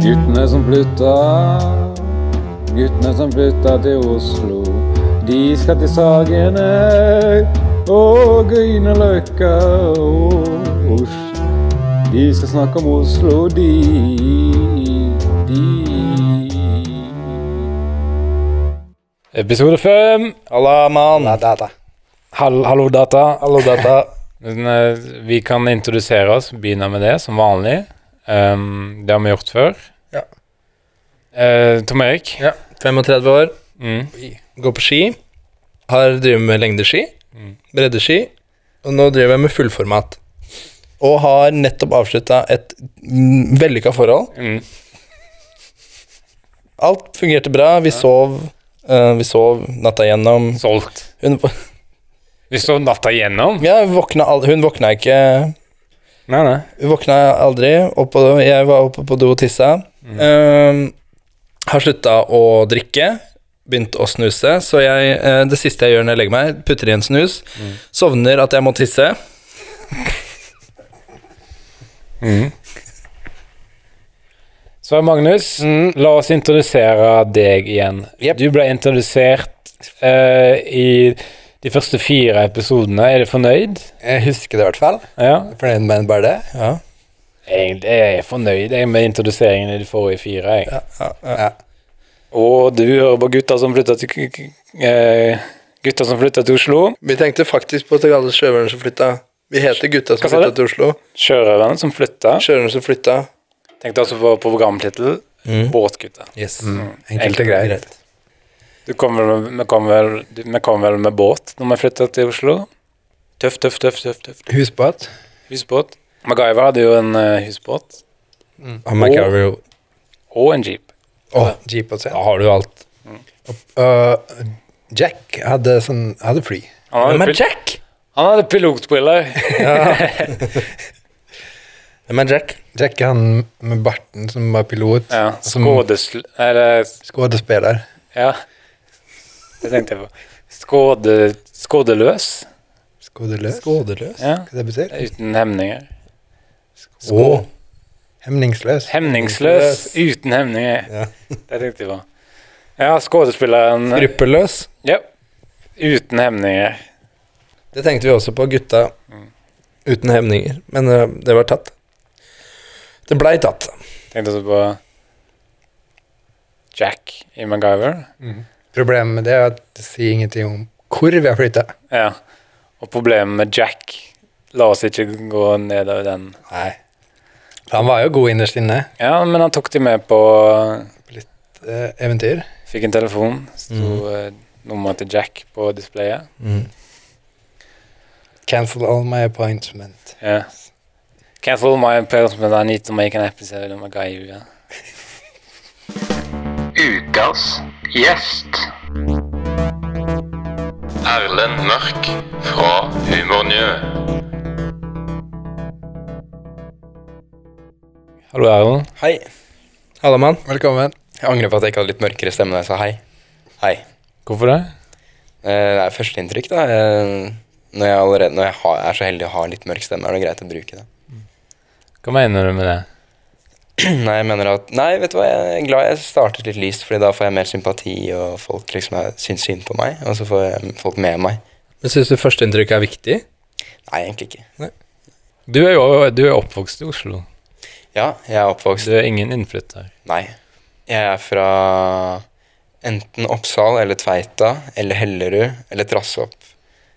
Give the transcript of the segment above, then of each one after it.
Guttene som flytta, guttene som flytta til Oslo. De skal til Sagene og Grünerløkka og Oslo. De skal snakke om Oslo, de, de. Episode fem. Halla, mann. Hall, hallo, data. Hallo, data. Eh, vi kan introdusere oss, begynne med det, som vanlig. Um, det har vi gjort før. Ja. Uh, Tom Erik? Ja. 35 år, Mm. går på ski. Har drevet med lengdeski, Mm. breddeski, og nå driver jeg med fullformat. Og har nettopp avslutta et vellykka forhold. Mm. Alt fungerte bra, vi sov. uh, vi sov natta igjennom. Solgt. Hun, Vi sov natta igjennom? ja, våkna, hun våkna ikke Nei, nei. Hun våkna aldri. Opp jeg var oppe på do og tissa. Um, har slutta å drikke. Begynt å snuse. Så jeg, eh, det siste jeg gjør når jeg legger meg, putter i en snus. Sovner at jeg må tisse. Mm. Så Magnus, la oss introdusere deg igjen. Yep. Du ble introdusert uh, i de første fire episodene. Er du fornøyd? Jeg husker det i hvert fall. Ja. Fornøyd med bare det. Ja. Er jeg fornøyd jeg, med introduseringen i de forrige fire. Jeg. Ja, ja, ja. Og du hører på gutta som flytta til k- eh, Gutta som flytta til Oslo. Vi tenkte faktisk på at alle sjørøverne som flytta. Vi heter Gutta som flytta til Oslo. Sjørøverne som flytta. Sjøværende som flytta. Tenkte altså på programtittel Mm. Båtgutta. Yes. Mm. Enkelt og greit. Du kom vel, vi, kom vel, du- vi kom vel med båt når vi flytta til Oslo? Tøff, tøff, tøff. tøff, tøff. Husbåt. Husbåt. MacGyver hadde jo en uh, husbåt. Og MacGyver jo Og en jeep. Og jeep og Da sånn. har du alt. Og Jack hadde sånn Hadde fly. Han hadde, Men pil Jack! han hadde pilotbriller. Hvem er Jack? Jack er han med barten som var pilot. ja. Eller skuespiller. Ja. Det tenkte jeg på. Skåde, skådeløs. Skådeløs? Skådeløs. Ja. Hva det betyr? Uten hemninger. Å. Hemningsløs. Hemningsløs. Uten hemninger. Ja. Det tenkte jeg på. Ja, skuespilleren Skruppelløs. Ja. Uten hemninger. Det tenkte vi også på, gutta uten hemninger. Men eh, det var tatt. Det blei tatt. Tenkte også på Jack i MacGyver. Problemet med det er at det sier ingenting om hvor vi har flytta. Ja. Og problemet med Jack La oss ikke gå nedover den. Nei. Han var jo god innerst inne. Ja, men han tok de med på Eh, eventyr. Fikk en telefon. Sto eh, nummeret til Jack på displayet. Cancel all my appointment. Ja. Cancel my appointment. I need to make an episode of MacGyver. Ukas gjest. Erlend Mørk fra Humornjø. Hallo, Erlend. Hei. Hallo, mann. Velkommen. Jeg angrer på at jeg ikke hadde litt mørkere stemme da jeg sa hei. Hei. Hvorfor det? Eh, Det er førsteinntrykk, da. Eh, Når jeg, allerede, når jeg har, er så heldig å ha litt mørk stemme, er det greit å bruke det. Hva mener du med det? Nei, jeg mener at Nei, vet du hva, jeg er glad jeg startet litt lyst, Fordi da får jeg mer sympati, og folk liksom syns synd på meg. Og så får jeg folk med meg. Men Syns du førsteinntrykket er viktig? Nei, egentlig ikke. Du er jo du er oppvokst i Oslo. Ja, jeg er oppvokst Du er ingen innflytter. Nei. Jeg er fra enten Oppsal eller Tveita eller Hellerud eller Trassopp.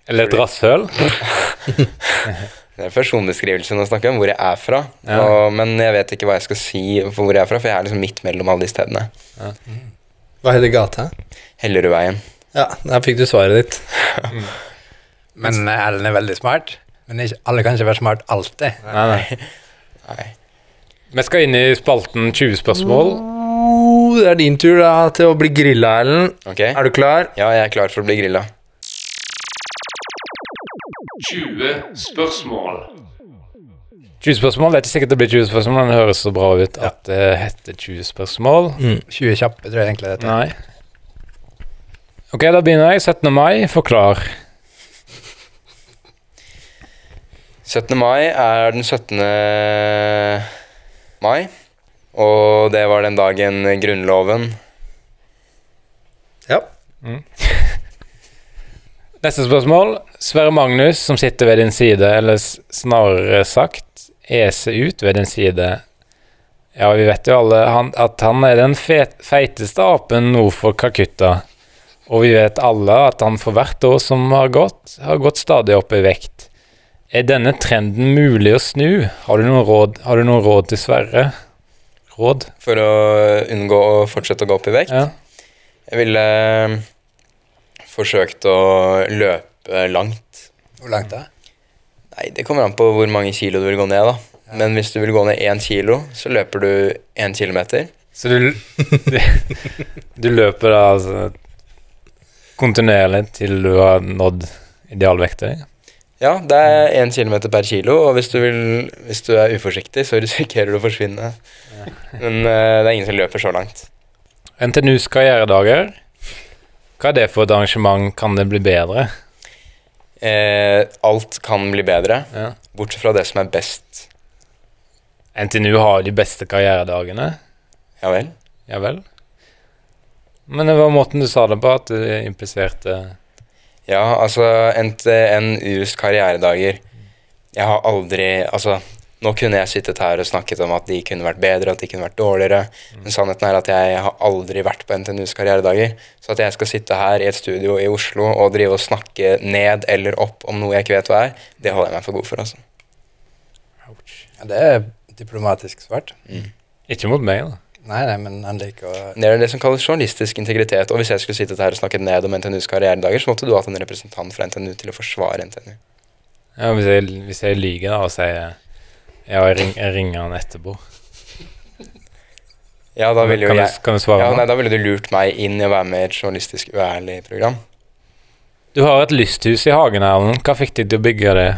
Eller et rasshøl? Det er personbeskrivelse nå snakke om hvor jeg er fra. Ja. Og, men jeg vet ikke hva jeg skal si for hvor jeg er fra, for jeg er liksom midt mellom alle de stedene. Hva heter gata? Hellerudveien. Ja, der fikk du svaret ditt. Men eh, Ellen er veldig smart. Men ikke, alle kan ikke være smart alltid. Nei, nei. Nei. Vi skal inn i spalten 20 spørsmål. Oh, det er din tur da til å bli grilla, Ellen. Okay. Er du klar? Ja, jeg er klar for å bli grilla. 20 spørsmål. 20 spørsmål, Det er ikke sikkert det blir 20 spørsmål, men det høres så bra ut at det heter 20 spørsmål. 20 kjappe, tror jeg egentlig det heter. Nei. Ok, da begynner jeg. 17. mai, forklar. 17. mai er den 17. mai. Og det var den dagen Grunnloven Ja. Neste spørsmål. Sverre Magnus, som sitter ved din side, eller snarere sagt ese ut ved din side. Ja, vi vet jo alle han, at han er den fet, feiteste apen nord for Kakutta. Og vi vet alle at han for hvert år som har gått, har gått stadig opp i vekt. Er denne trenden mulig å snu? Har du noen råd, har du noen råd til Sverre? Råd? for å unngå å fortsette å gå opp i vekt. Ja. Jeg ville forsøkt å løpe langt. Hvor langt da? Nei, det kommer an på hvor mange kilo du vil gå ned, da. Men hvis du vil gå ned én kilo, så løper du én kilometer. Så du, du løper da altså kontinuerlig til du har nådd idealvekta di? Ja, det er én kilometer per kilo, og hvis du, vil, hvis du er uforsiktig, så risikerer du å forsvinne. Men uh, det er ingen som løper så langt. NTNUs karrieredager. Hva er det for et arrangement? Kan det bli bedre? Eh, alt kan bli bedre, Ja. bortsett fra det som er best. NTNU har de beste karrieredagene. Ja vel? Ja vel. Men det var måten du sa det på, at du impliserte Ja, altså NTNUs karrieredager Jeg har aldri Altså, nå kunne jeg sittet her og snakket om at de kunne vært bedre, at de kunne vært dårligere. Men sannheten er at jeg har aldri vært på NTNUs karrieredager. Så at jeg skal sitte her i et studio i Oslo og drive og snakke ned eller opp om noe jeg ikke vet hva er, det holder jeg meg for god for, altså. Ja, det er diplomatisk svart. Ikke mot meg, da. Nei, nei, men han liker å Det er det som kalles journalistisk integritet. Og hvis jeg skulle sittet her og snakket ned om NTNUs karrieredager, så måtte du hatt en representant fra NTNU til å forsvare NTNU. Ja, hvis, jeg, hvis jeg lyver da, og sier ja, jeg, ring, jeg ringer han etterpå Ja, da ville jo kan, jeg du, kan du svare ja, nei, Da ville du lurt meg inn i å være med i et journalistisk uærlig program. Du har et lysthus i hagen, Erlend. Hva fikk de til å bygge det?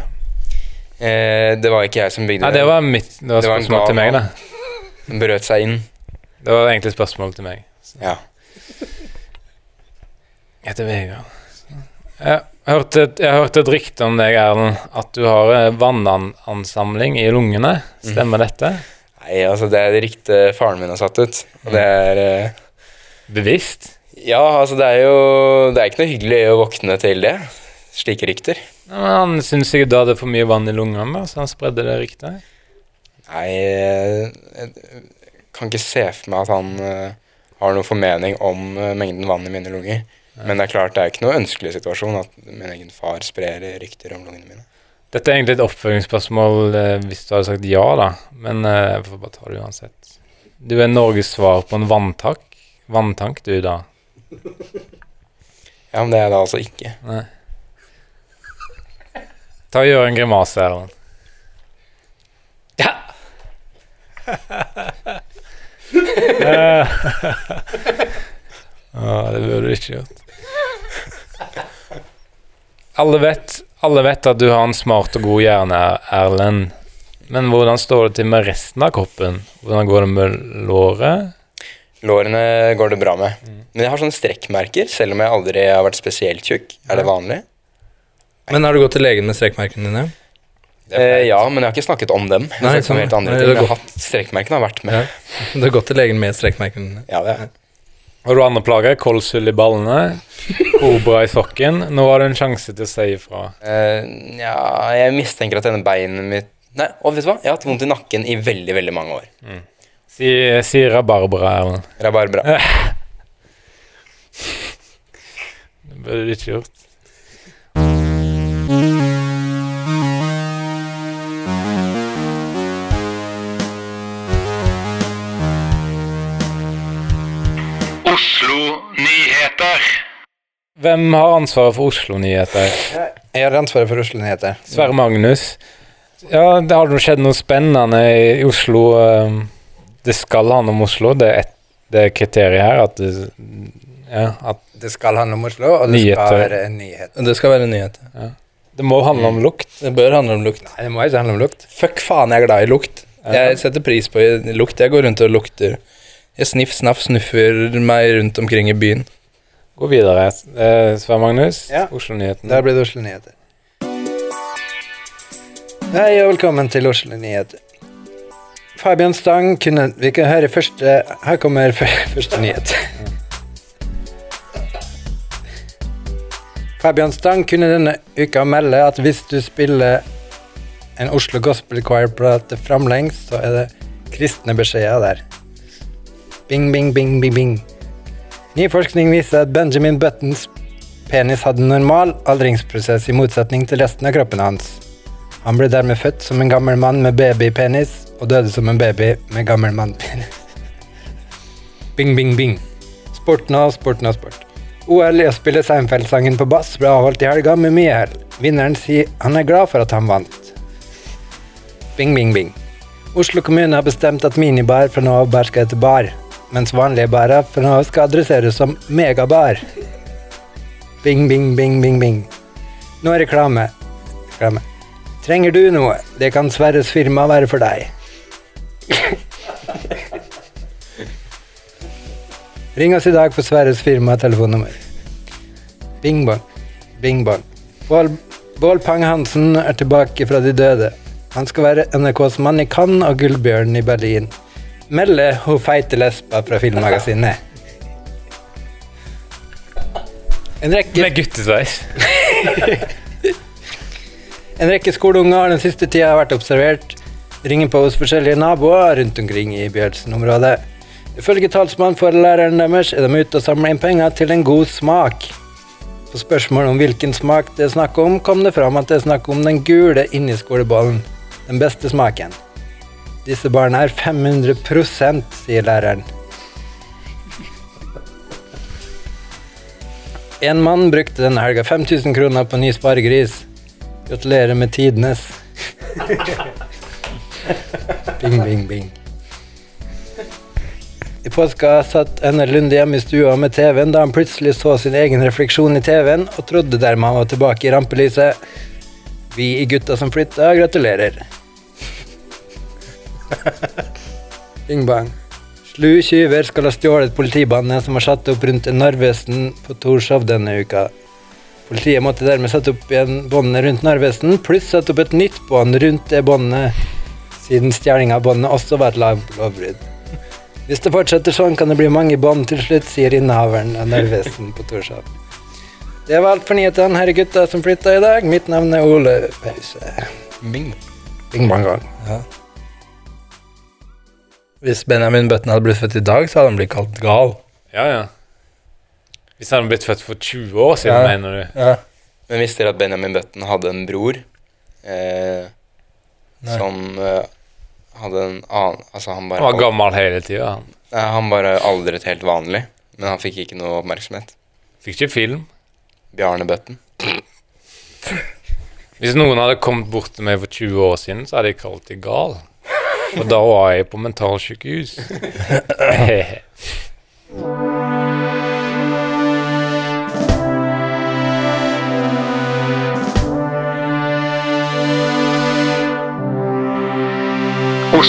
Eh, det var ikke jeg som bygde Nei, det var mitt Det var Det var spørsmål til meg, da. Den brøt seg inn. Det var egentlig spørsmål til meg. Ja. Jeg heter Vegard. Jeg hørte, jeg hørte et rykte om deg, Erlend, at du har eh, vannansamling i lungene. Stemmer dette? Nei, altså, det er det ryktet faren min har satt ut. Og det er eh, Bevisst? Ja, altså, det er jo Det er ikke noe hyggelig å våkne til det. Slike rykter. Nei, men Han syntes sikkert du hadde for mye vann i lungene, så han spredde det ryktet. Nei, jeg kan ikke se for meg at han eh, har noen formening om eh, mengden vann i mine lunger. Men det er klart det er ikke noe ønskelig situasjon at min egen far sprer rykter om lungene mine. Dette er egentlig et oppfølgingsspørsmål eh, hvis du hadde sagt ja, da. Men eh, jeg får bare ta det uansett. Du er Norges svar på en vanntank. Vanntank, du, da. Ja, men det er jeg da altså ikke. Nei. Ta og Gjør en grimase, Erlend. Ja! Ja, det burde du ikke gjort. Alle vet, alle vet at du har en smart og god hjerne, Erlend. Men hvordan står det til med resten av kroppen? Hvordan går det med låret? Lårene går det bra med. Men jeg har sånne strekkmerker, selv om jeg aldri har vært spesielt tjukk. Er det vanlig? Men har du gått til legen med strekkmerkene dine? Eh, ja, men jeg har ikke snakket om dem. Jeg har Nei, snakket om sånn. helt andre ting. det er Jeg har hatt Strekkmerkene har vært med. Ja. Du har gått til legen med strekkmerkene dine? Ja, det er. Har du andre plager? Kolshull i ballene? Kobra i sokken? Nå har du en sjanse til å si ifra. Uh, ja, jeg mistenker at denne beinet mitt Nei, og vet du hva? Jeg har hatt vondt i nakken i veldig, veldig mange år. Si, si rabarbra, Erlend. Rabarbra. Det burde du ikke gjort. Oslo-nyheter. Hvem har ansvaret for Oslo-nyheter? Jeg har ansvaret for Oslo Nyheter. Sverre Magnus. Ja, det har skjedd noe spennende i Oslo. eh, Det skal handle om Oslo. Det er, et, det er kriteriet her at det, ja, at Det skal handle om Oslo, og det Nyheter. skal være nyheter. Det skal være nyheter. det må handle om lukt. Det bør handle om lukt. Nei, det må ikke handle om lukt. Fuck faen, jeg er glad i lukt. Jeg setter pris på lukt. Jeg går rundt og lukter. Jeg sniff, snaff, snuffer meg rundt omkring i byen. Gå videre. Svein Magnus, Ja. Oslo-nyhetene. Der blir det Oslo Nyheter. Hei og velkommen til Oslo Nyheter. Fabian Stang kunne Vi kan høre første Her kommer første nyhet. Fabian Stang kunne denne uka melde at hvis du spiller en Oslo Gospel Choir-plate framlengs, så er det kristne beskjeder der. Bing, bing, bing, bing, bing. Ny forskning viser at Benjamin Buttons penis hadde normal aldringsprosess i motsetning til resten av kroppen hans. Han ble dermed født som en gammel mann med babypenis og døde som en baby med gammel mannpenis. Bing, bing, bing. Sporten og sporten og sport. OL i å spille Seinfeld-sangen på bass ble avholdt i helga med mye hell. Vinneren sier han er glad for at han vant. Bing, bing, bing. Oslo kommune har bestemt at minibar fra nå av bare skal hete bar, mens vanlige barer for nå skal adresseres som megabar. Bing, bing, bing, bing, bing. Nå er reklame. Reklame. Trenger du noe? Det kan Sverres firma være for deg. Ring oss i dag på Sverres firma telefonnummer. Bing bong. Bing bong. Bål, Bål Pang-Hansen er tilbake fra de døde. Han skal være NRKs mann i Cannes og Gullbjørnen i Berlin. Melde hun feite lesba fra Filmmagasinet. En rekke Med guttesveis. En rekke skoleunger har den siste tida vært observert ringer på hos forskjellige naboer rundt omkring i Bjørnsen-området. Ifølge talsmann for læreren deres er de ute og samler inn penger til en god smak. På spørsmål om hvilken smak det er snakk om, kom det fram at det er snakk om den gule inni skolebollen. Den beste smaken. Disse barna er 500 sier læreren. En mann brukte denne helga 5000 kroner på ny sparegris. Gratulerer med tidenes. bing, bing, bing. I påska satt Enne Lunde hjemme i stua med TV-en da han plutselig så sin egen refleksjon i TV-en og trodde dermed han var tilbake i rampelyset. Vi i Gutta som flytta, gratulerer. Bing bang. Slu tyver skal ha stjålet politibåndet som var satt opp rundt Narvesen på Torshov denne uka. Politiet måtte dermed sette opp igjen båndet rundt Narvesen, pluss sette opp et nytt bånd rundt det båndet, siden stjeling av båndet også var et lovbrudd. Hvis det fortsetter sånn, kan det bli mange bånd til slutt, sier innehaveren av Narvesen på Torshov. Det var alt for nyhetene, her er gutta som flytta i dag. Mitt navn er Ole Pause. Bing. Bing bang gang. Hvis Benjamin Button hadde blitt født i dag, så hadde han blitt kalt gal. Ja, ja. Hvis han hadde blitt født for 20 år siden, Ja. mener du? Ja. Men visste dere at Benjamin Button hadde en bror eh, Nei. som eh, hadde en annen Altså, han bare Han var gammel hele tida. Han Nei, han bare aldret helt vanlig, men han fikk ikke noe oppmerksomhet. fikk ikke film. Bjarne Button. Hvis noen hadde kommet bort til meg for 20 år siden, så hadde jeg kalt deg gal. Og da var jeg på mentalsykehus.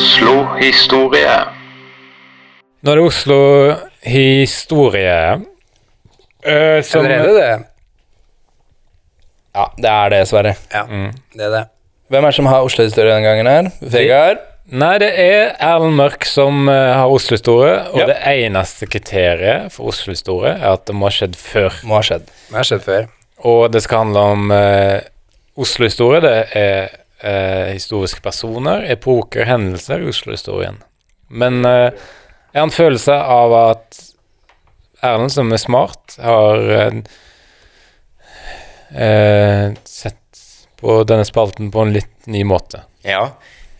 Oslo-historie. Nå er det Oslo-historie. Uh, som Eller er det det? ja, det er det, Sverre. Ja, Mm. det er det. Hvem er det som har Oslo-historie denne gangen her? Vegard? Nei, det er Erlend Mørk som uh, har Oslo-historie, og Ja. det eneste kriteriet for Oslo-historie er at det må ha skjedd før. Må ha skjedd. Det ha skjedd før. Og det skal handle om uh, Oslo-historie. Det er uh, historiske personer, epoker, hendelser i Oslo-historien. Men eh, jeg har en følelse av at Erlend, som er smart, har eh, eh, sett på denne spalten på en litt ny måte. Ja,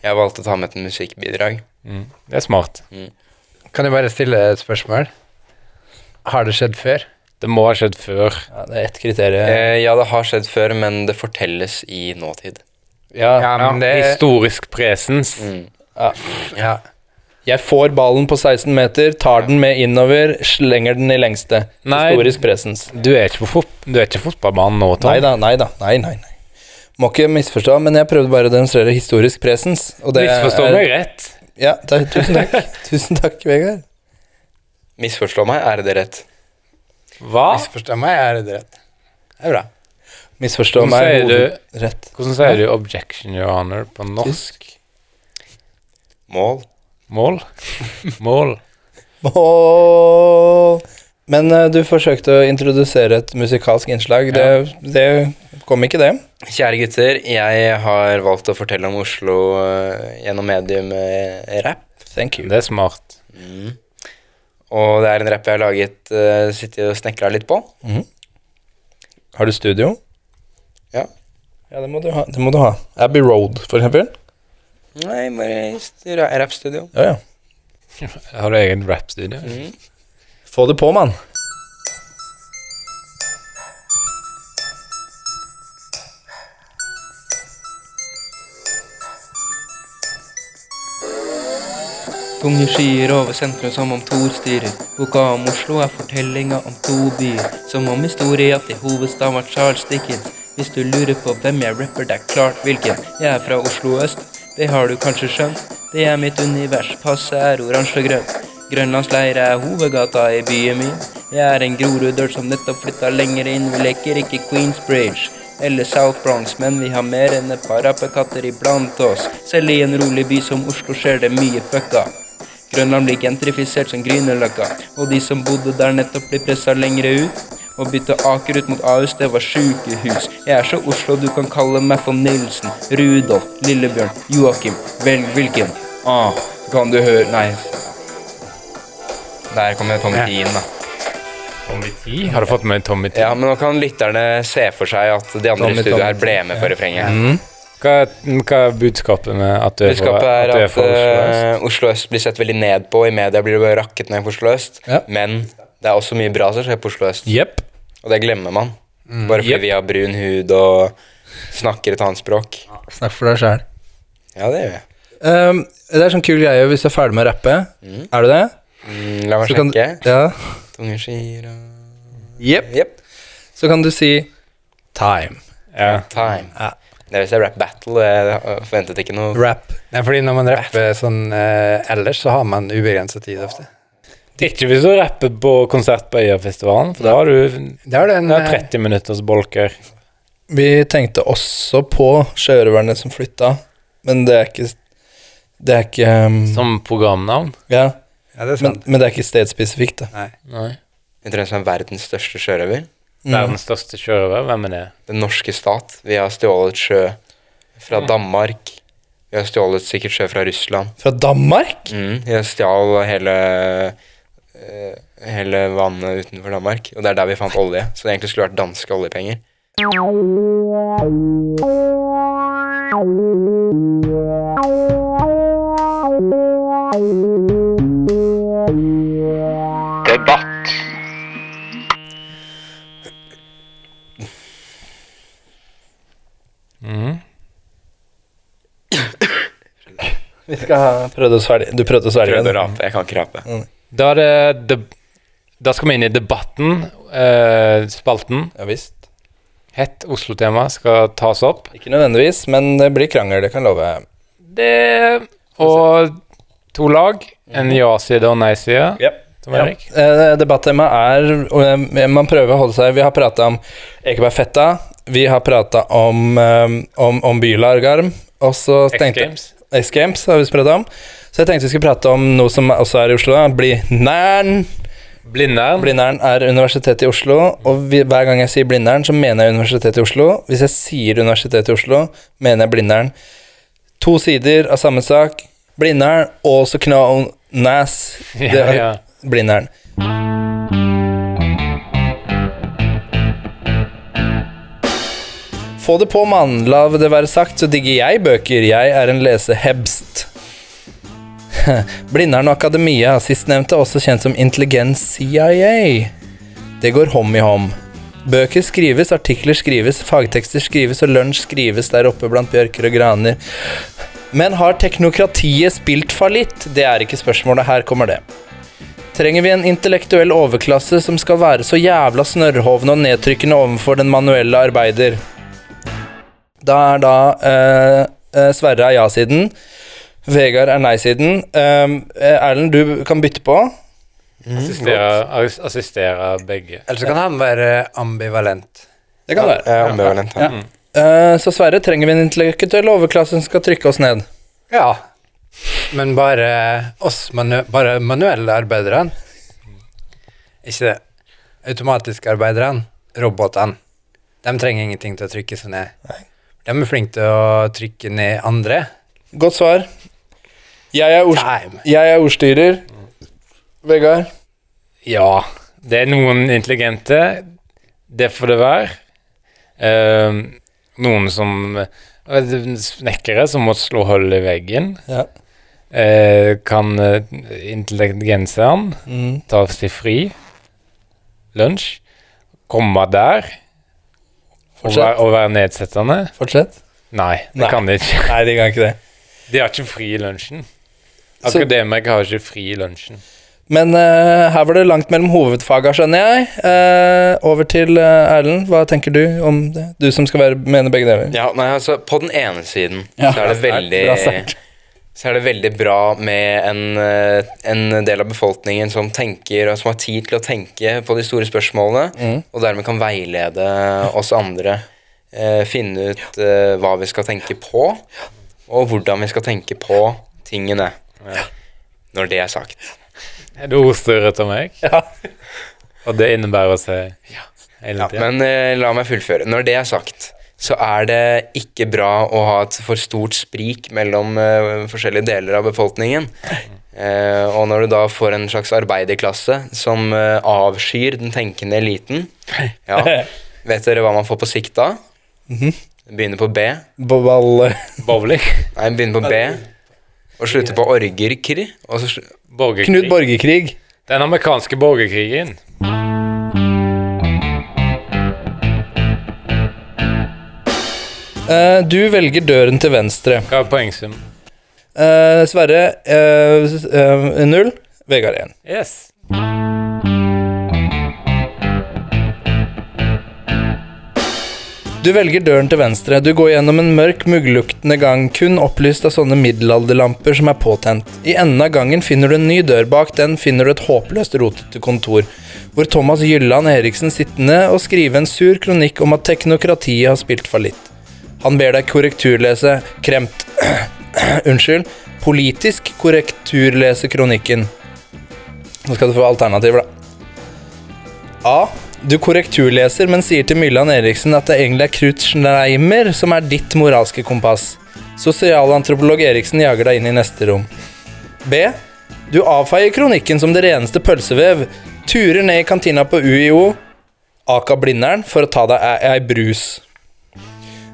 jeg valgte å ta med et musikkbidrag. Mm. Det er smart. Kan jeg bare stille et spørsmål? Har det skjedd før? Det må ha skjedd før. Ja, det er ett kriterium. Eh, ja, det har skjedd før, men det fortelles i nåtid. Ja, Ja, men det Historisk presens. Mm. Ja. Jeg får ballen på 16 meter, tar den med innover, slenger den i lengste. Nei. Historisk presens. Du er ikke på fot du er ikke fotballbanen nå, Tom. Nei da, nei da. Nei, nei, nei. Må ikke misforstå, men jeg prøvde bare å demonstrere historisk presens. Og det Misforstå er- meg rett. Ja, da, tusen takk. tusen takk, Vegard. Misforstå meg, er det rett? Hva? Misforstå meg, er det rett? Det er bra. Misforstå Hvordan meg er det rett? Hvordan sier du 'objection, your honor' på norsk? Mål? Mål? Mål. Mål. Men uh, du forsøkte å introdusere et musikalsk innslag. Det, det kom ikke, det. Kjære gutter, jeg har valgt å fortelle om Oslo eh, gjennom medium eh, rap. Thank you. Det er smart. Mm. Og det er en rap jeg har laget, uh, sittet og snekra litt på. Har du studio? Ja. Ja, det må du ha. Det må du ha. Abbey Road, for eksempel. Nei, bare rappstudio. Ja, ja. Har du egen rap-studio? Mm. Få det på, mann. Tunge skyer over sentrum som om Thor styrer. Boka om Oslo er fortellinga om to byer. Som om historia til hovedstaden var Charles Dickens. Hvis du lurer på hvem jeg rapper, det er klart hvilken. Jeg er fra Oslo øst, det har du kanskje skjønt. Det er mitt univers, passet er oransje og grønt. Grønlandsleire er hovedgata i byen min. Jeg er en groruddøl som nettopp flytta lenger inn. Vi leker ikke Queensbridge eller South Bronx, men vi har mer enn et par apekatter iblant oss. Selv i en rolig by som Oslo skjer det mye fucka. Grønland blir gentrifisert som Grünerløkka, og de som bodde der nettopp blir pressa lengre ut. Å bytte Aker ut mot Ahus, det var sjukehus. Jeg er så Oslo du kan kalle meg for Nilsen, Rudolf, Lillebjørn, Joakim. Velg hvilken. Ah, kan du høre Nei. Der kommer Tommy T inn, da. Tommy T? Har du fått med Tommy T? Ja, men nå kan lytterne se for seg at de andre i studio her ble med på refrenget. Hva, er, hva er budskapet med at du Budskapet er at du er at fra Oslo øst? eh, Oslo øst blir sett veldig ned på. I media blir det bare rakket ned på Oslo øst. Ja. Men det er også mye bra som skjer på Oslo øst. yep. Og det glemmer man. Bare fordi yep. vi har brun hud og snakker et annet språk. Snakk for deg sjæl. Ja, det gjør jeg. Um, det er sånn kul greie hvis du er ferdig med å rappe. Er du det? Mm, la meg Så kan- sjekke. Ja. Tunge skier og Jepp. Yep. Så kan du si time. Ja. Time. Ja. Det vil er rap battle. Jeg forventet ikke noe Rap. Nei, fordi når man rapper sånn eh, ellers, så har man ubegrensa tid ofte. Ikke hvis du rapper på konsert på Øyafestivalen, for da har du Det er den det er eh, 30 minutters bolker. Vi tenkte også på sjørøverne som flytta, men det er ikke Det er ikke um, Som programnavn? Ja, Ja, det er men, sant. men det er ikke stedspesifikt, da. Nei. Nei. Vet tror det er verdens største sjørøver? Mm. Verdens største sjørøver, hvem er det? Den norske stat. Vi har stjålet sjø fra Danmark. Vi har stjålet sikkert sjø fra Russland. Fra Danmark? Mm, vi har stjal hele eh, Hele vannet utenfor Danmark. Og det er der vi fant olje. Så det egentlig skulle vært danske oljepenger. Debatt. Vi skal ha prøvde å svelge. Du prøvde å svelge Prøvde å rape. Jeg kan ikke rape. Da, er det, deb- da skal vi inn i debatten. eh, spalten. Ja visst. Hett Oslo-tema skal tas opp. Ikke nødvendigvis, men det blir krangel, det kan jeg love. Det Og to lag. En ja-side og nei-side. Ja. Tom Erik. Eh, Debattemaet er og, eh, Man prøver å holde seg Vi har prata om Ekebergfetta. Vi har prata om, eh, om, om Bylargarm. Og så X tenkte Games. X Games har vi spredd om. Så jeg tenkte vi skulle prate om noe som også er i Oslo. Blindern. Blindern. Blindern er Universitetet i Oslo, og vi, hver gang jeg sier Blindern, så mener jeg Universitetet i Oslo. Hvis jeg sier Universitetet i Oslo, mener jeg Blindern. To sider av samme sak. Blindern, og så as Ja, ja. Blindern. Få det på, mann. La det være sagt, så digger jeg bøker. Jeg er en lesehebst. Blindern og Akademia, sistnevnte også kjent som Intelligens CIA. Det går hånd i hånd. Bøker skrives, artikler skrives, fagtekster skrives, og lunsj skrives der oppe blant bjørker og graner. Men har teknokratiet spilt fallitt? Det er ikke spørsmålet. Her kommer det. Trenger vi en intellektuell overklasse som skal være så jævla snørrhovne og nedtrykkende overfor den manuelle arbeider? Da er da eh, eh, Sverre er ja-siden. Vegard er nei-siden. Um, eh, Erlend, du kan bytte på. Assisterer, assisterer assistere begge. Eller så kan han være ambivalent. Det kan være. Er ambivalent. Ja. Ja. Eh, så Sverre, trenger vi en intellektuell overklasse som skal trykke oss ned? Ja. Men bare oss manu bare manuelle arbeiderne Ikke det. Automatiske arbeiderne, robotene, de trenger ingenting til å trykke seg ned. De er flinke til å trykke ned andre. Godt svar. Jeg er, ord, jeg er ordstyrer. Vegard? Ja, det er noen intelligente. Det får det være. Uh, noen som eh, Snekkere som må slå hull i veggen. Ja. Uh, kan eh, intelligenseren Mm. ta seg fri, lunsj, komme der Fortsett. være, og være nedsettende? Fortsett. Nei, det Nei. kan de ikke. Nei, de kan ikke det. De har ikke fri i lunsjen. Akademikere har ikke fri i lunsjen. Men uh, her var det langt mellom hovedfaga, skjønner jeg. Uh, over til uh, Erlend. Hva tenker du om det? Du som skal være, mene begge deler. Ja, nei, altså, på den ene siden Ja, så, er det veldig. Så er det veldig bra med en, eh, en del av befolkningen som tenker, og som har tid til å tenke på de store spørsmålene, Mm. og dermed kan veilede oss andre. eh, finne ut eh, hva vi skal tenke på, og hvordan vi skal tenke på tingene. Når det er sagt. Er du ordstyret av meg? Ja. Og det innebærer å si hele tiden? Ja, men eh, la meg fullføre. Når det er sagt, så er det ikke bra å ha et for stort sprik mellom uh, forskjellige deler av befolkningen. Uh, og når du da får en slags arbeiderklasse som uh, avskyr den tenkende eliten ja, Vet dere hva man får på sikt da? Mhm. Begynner på B. Ball... Bowling? Nei, begynner på B. Og slutter på orgerkr. Og så slu- Borgerkrig? Knut Borgerkrig. Den amerikanske borgerkrigen. Eh, du velger døren til venstre. Hva er poengsum? Uh, Sverre eh, null. Vegard én. Yes. Du velger døren til venstre. Du går gjennom en mørk, muggluktende gang, kun opplyst av sånne middelalderlamper som er påtent. I enden av gangen finner du en ny dør. Bak den finner du et håpløst rotete kontor, hvor Thomas Gylland Eriksen sittende og skrive en sur kronikk om at teknokratiet har spilt fallitt. Han ber deg korrekturlese kremt Unnskyld. Politisk korrekturlese kronikken. Nå skal du få alternativer, da. A. Du korrekturleser, men sier til Myllan Eriksen at det egentlig er Krut Schreimer som er ditt moralske kompass. Sosialantropolog Eriksen jager deg inn i neste rom. B. Du avfeier kronikken som det reneste pølsevev, turer ned i kantina på UiO, Aka Blindern, for å ta deg ei brus.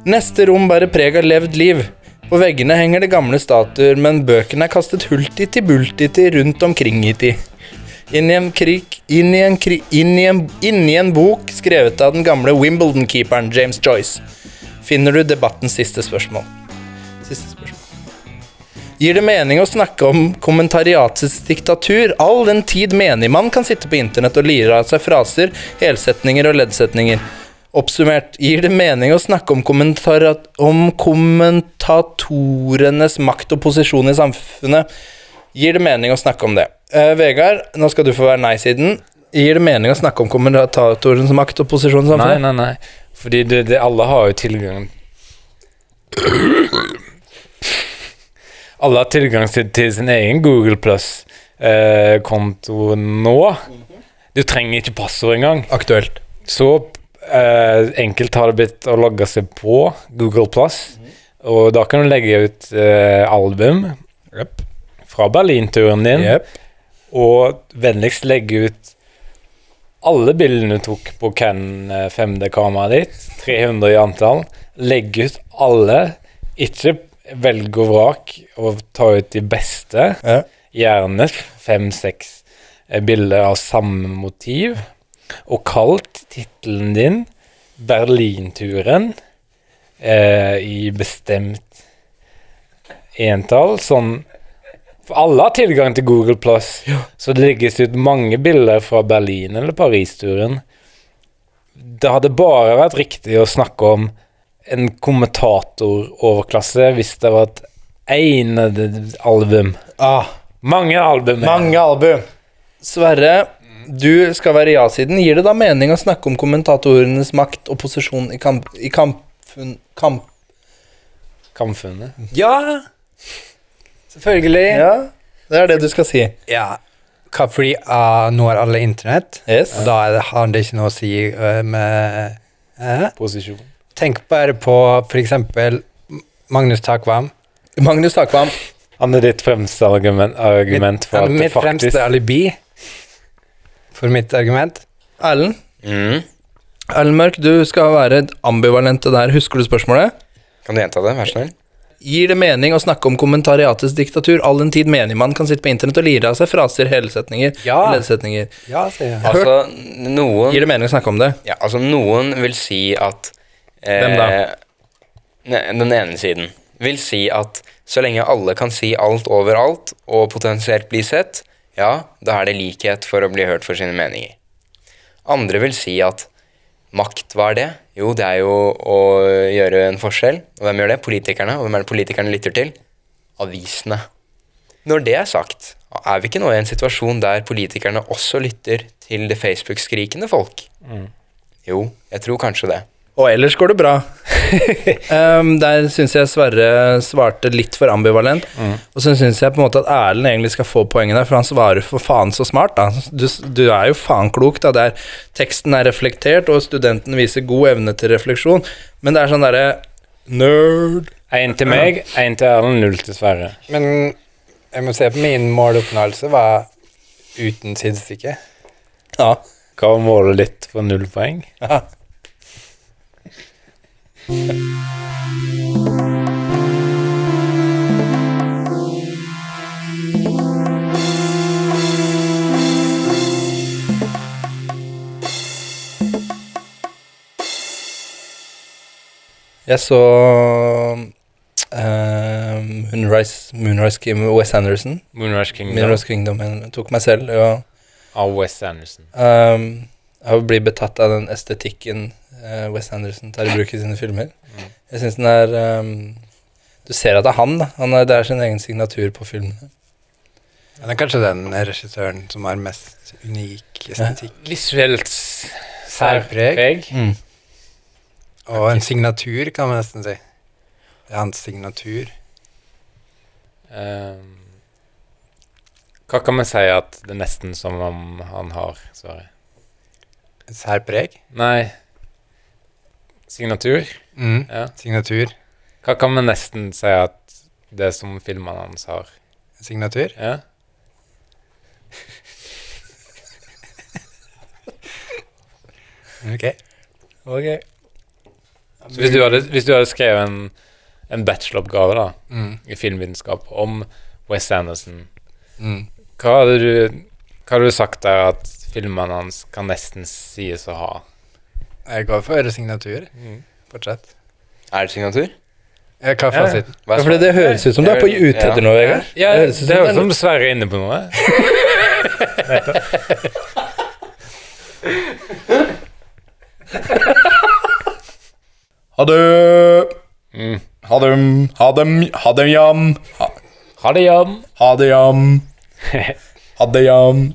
Neste rom bærer preg av levd liv. På veggene henger det gamle statuer, men bøkene er kastet hultiti-bultiti rundt omkring i tid. Inn i en krik Inn i en, kri, inn i en, inn i en bok skrevet av den gamle Wimbledon-keeperen James Joyce finner du debattens siste spørsmål. Siste spørsmål. Gir det mening å snakke om kommentariatets diktatur, all den tid menigmann kan sitte på internett og lire av seg fraser, helsetninger og leddsetninger? Oppsummert, gir det mening å snakke om, om kommentatorenes makt og posisjon i samfunnet? Gir det mening å snakke om det? Eh, Vegard, nå skal du få være nei-siden. Gir det mening å snakke om kommentatorens makt og posisjon i samfunnet? nei, nei. nei. Fordi det, det, alle har jo tilgang Alle har tilgang til, til sin egen Google Plus-konto nå. Du trenger ikke passord engang. Aktuelt. Så eh, enkelt har det blitt å logge seg på Google Plus. Og da kan du legge ut uh, album fra Berlinturen din. Yep. Og vennligst legge ut alle bildene du tok på Ken 5D-kameraet ditt, 300 i antall. Legg ut alle. Ikke velg og vrak og ta ut de beste. Ja. Gjerne fem-seks bilder av samme motiv. Og kalt tittelen din 'Berlinturen' eh, i bestemt entall. Sånn For alle har tilgang til Google Plus, så det legges ut mange bilder fra Berlin eller Paris-turen. Det hadde bare vært riktig å snakke om en kommentatoroverklasse hvis det var et enede album. Ah, Mange album. mange album. Sverre, du skal være ja-siden. Gir det da mening å snakke om kommentatorenes makt og posisjon i kamp... I kamp, kamp Kampfunnet. Ja! Selvfølgelig. Ja, det er det du skal si. Ja. Fordi uh, nå er alle internett, Yes. og da er det, har det ikke noe å si uh, med uh, Posisjon. Tenk bare på eksempel Magnus Takvam. Magnus Takvam. Han er ditt fremste argument, argument for at det mitt fremste alibi for mitt argument. Erlend. Mm. Erlend Mørk, du skal være ambivalente der. Husker du spørsmålet? Kan du gjenta det, vær så snill? Gir det mening å snakke om kommentariatets diktatur all den tid menigmann kan sitte på internett og lire av seg fraser, helsetninger, Ja. ledsetninger? Ja, sier jeg. Altså, noen Gir det mening å snakke om det? Ja, altså noen vil si at eh, Hvem da? ne- Den ene siden vil si at så lenge alle kan si alt overalt og potensielt bli sett, ja, da er det likhet for å bli hørt for sine meninger. Andre vil si at makt, hva er det? Jo, det er jo å gjøre en forskjell. Og hvem gjør det? Politikerne. Og hvem er det politikerne lytter til? Avisene. Når det er sagt, er vi ikke nå i en situasjon der politikerne også lytter til det Facebook-skrikende folk? Jo, jeg tror kanskje det. Og ellers går det bra. um, der syns jeg Sverre svarte litt for ambivalent. Og så syns jeg på en måte at Erlend egentlig skal få poenget der, for han svarer for faen så smart. da Du, du er jo faen klok. da der Teksten er reflektert, og studenten viser god evne til refleksjon. Men det er sånn derre Nerd. Én til meg, én til Erlend, null til Sverre. Men jeg må se på min måloppnåelse var uten sidestykke. Ja. Hva var målet ditt for null poeng? Jeg så uh, Moonrise, Moonrise Kingdom Wes Anderson. Moonrise Kingdom Moonrise Kingdom jeg tok meg selv ja. av Wes Anderson. um, Jeg blir betatt av den estetikken uh, Wes Anderson tar i bruk i sine filmer. Jeg syns den er um, Du ser at det er han, da. Han er, det er sin egen signatur på filmene. Ja, det er kanskje den regissøren som har mest unik estetikk. Visuelt Særpreg. særpreg. Mm. Og en signatur, kan man nesten si. Det er hans signatur. Um, hva kan vi si at det er nesten som om han har, Sverre? Særpreg. Nei Signatur? Mm. Ja. Signatur. Hva kan vi nesten si at det er som filmene hans har? Signatur. Ja? Ok. Ok. Så hvis du hadde, hvis du hadde skrevet en, en bacheloroppgave da, Mm. i filmvitenskap om Wes Anderson, Mm. hva hadde du, hva hadde du sagt der at filmene hans kan nesten sies å ha? Jeg går for signatur. Fortsett. Er det signatur? Eh, Hva er Ja. fasiten? Ja, for det høres ut som du er på ute etter noe, Vegard. Ja, Det høres ut som som Sverre er inne på noe. Ha det! Mm. Ha dem, ha dem, ha dem jam. Ha, Ha det, jam. ha det jam. Ha det jam.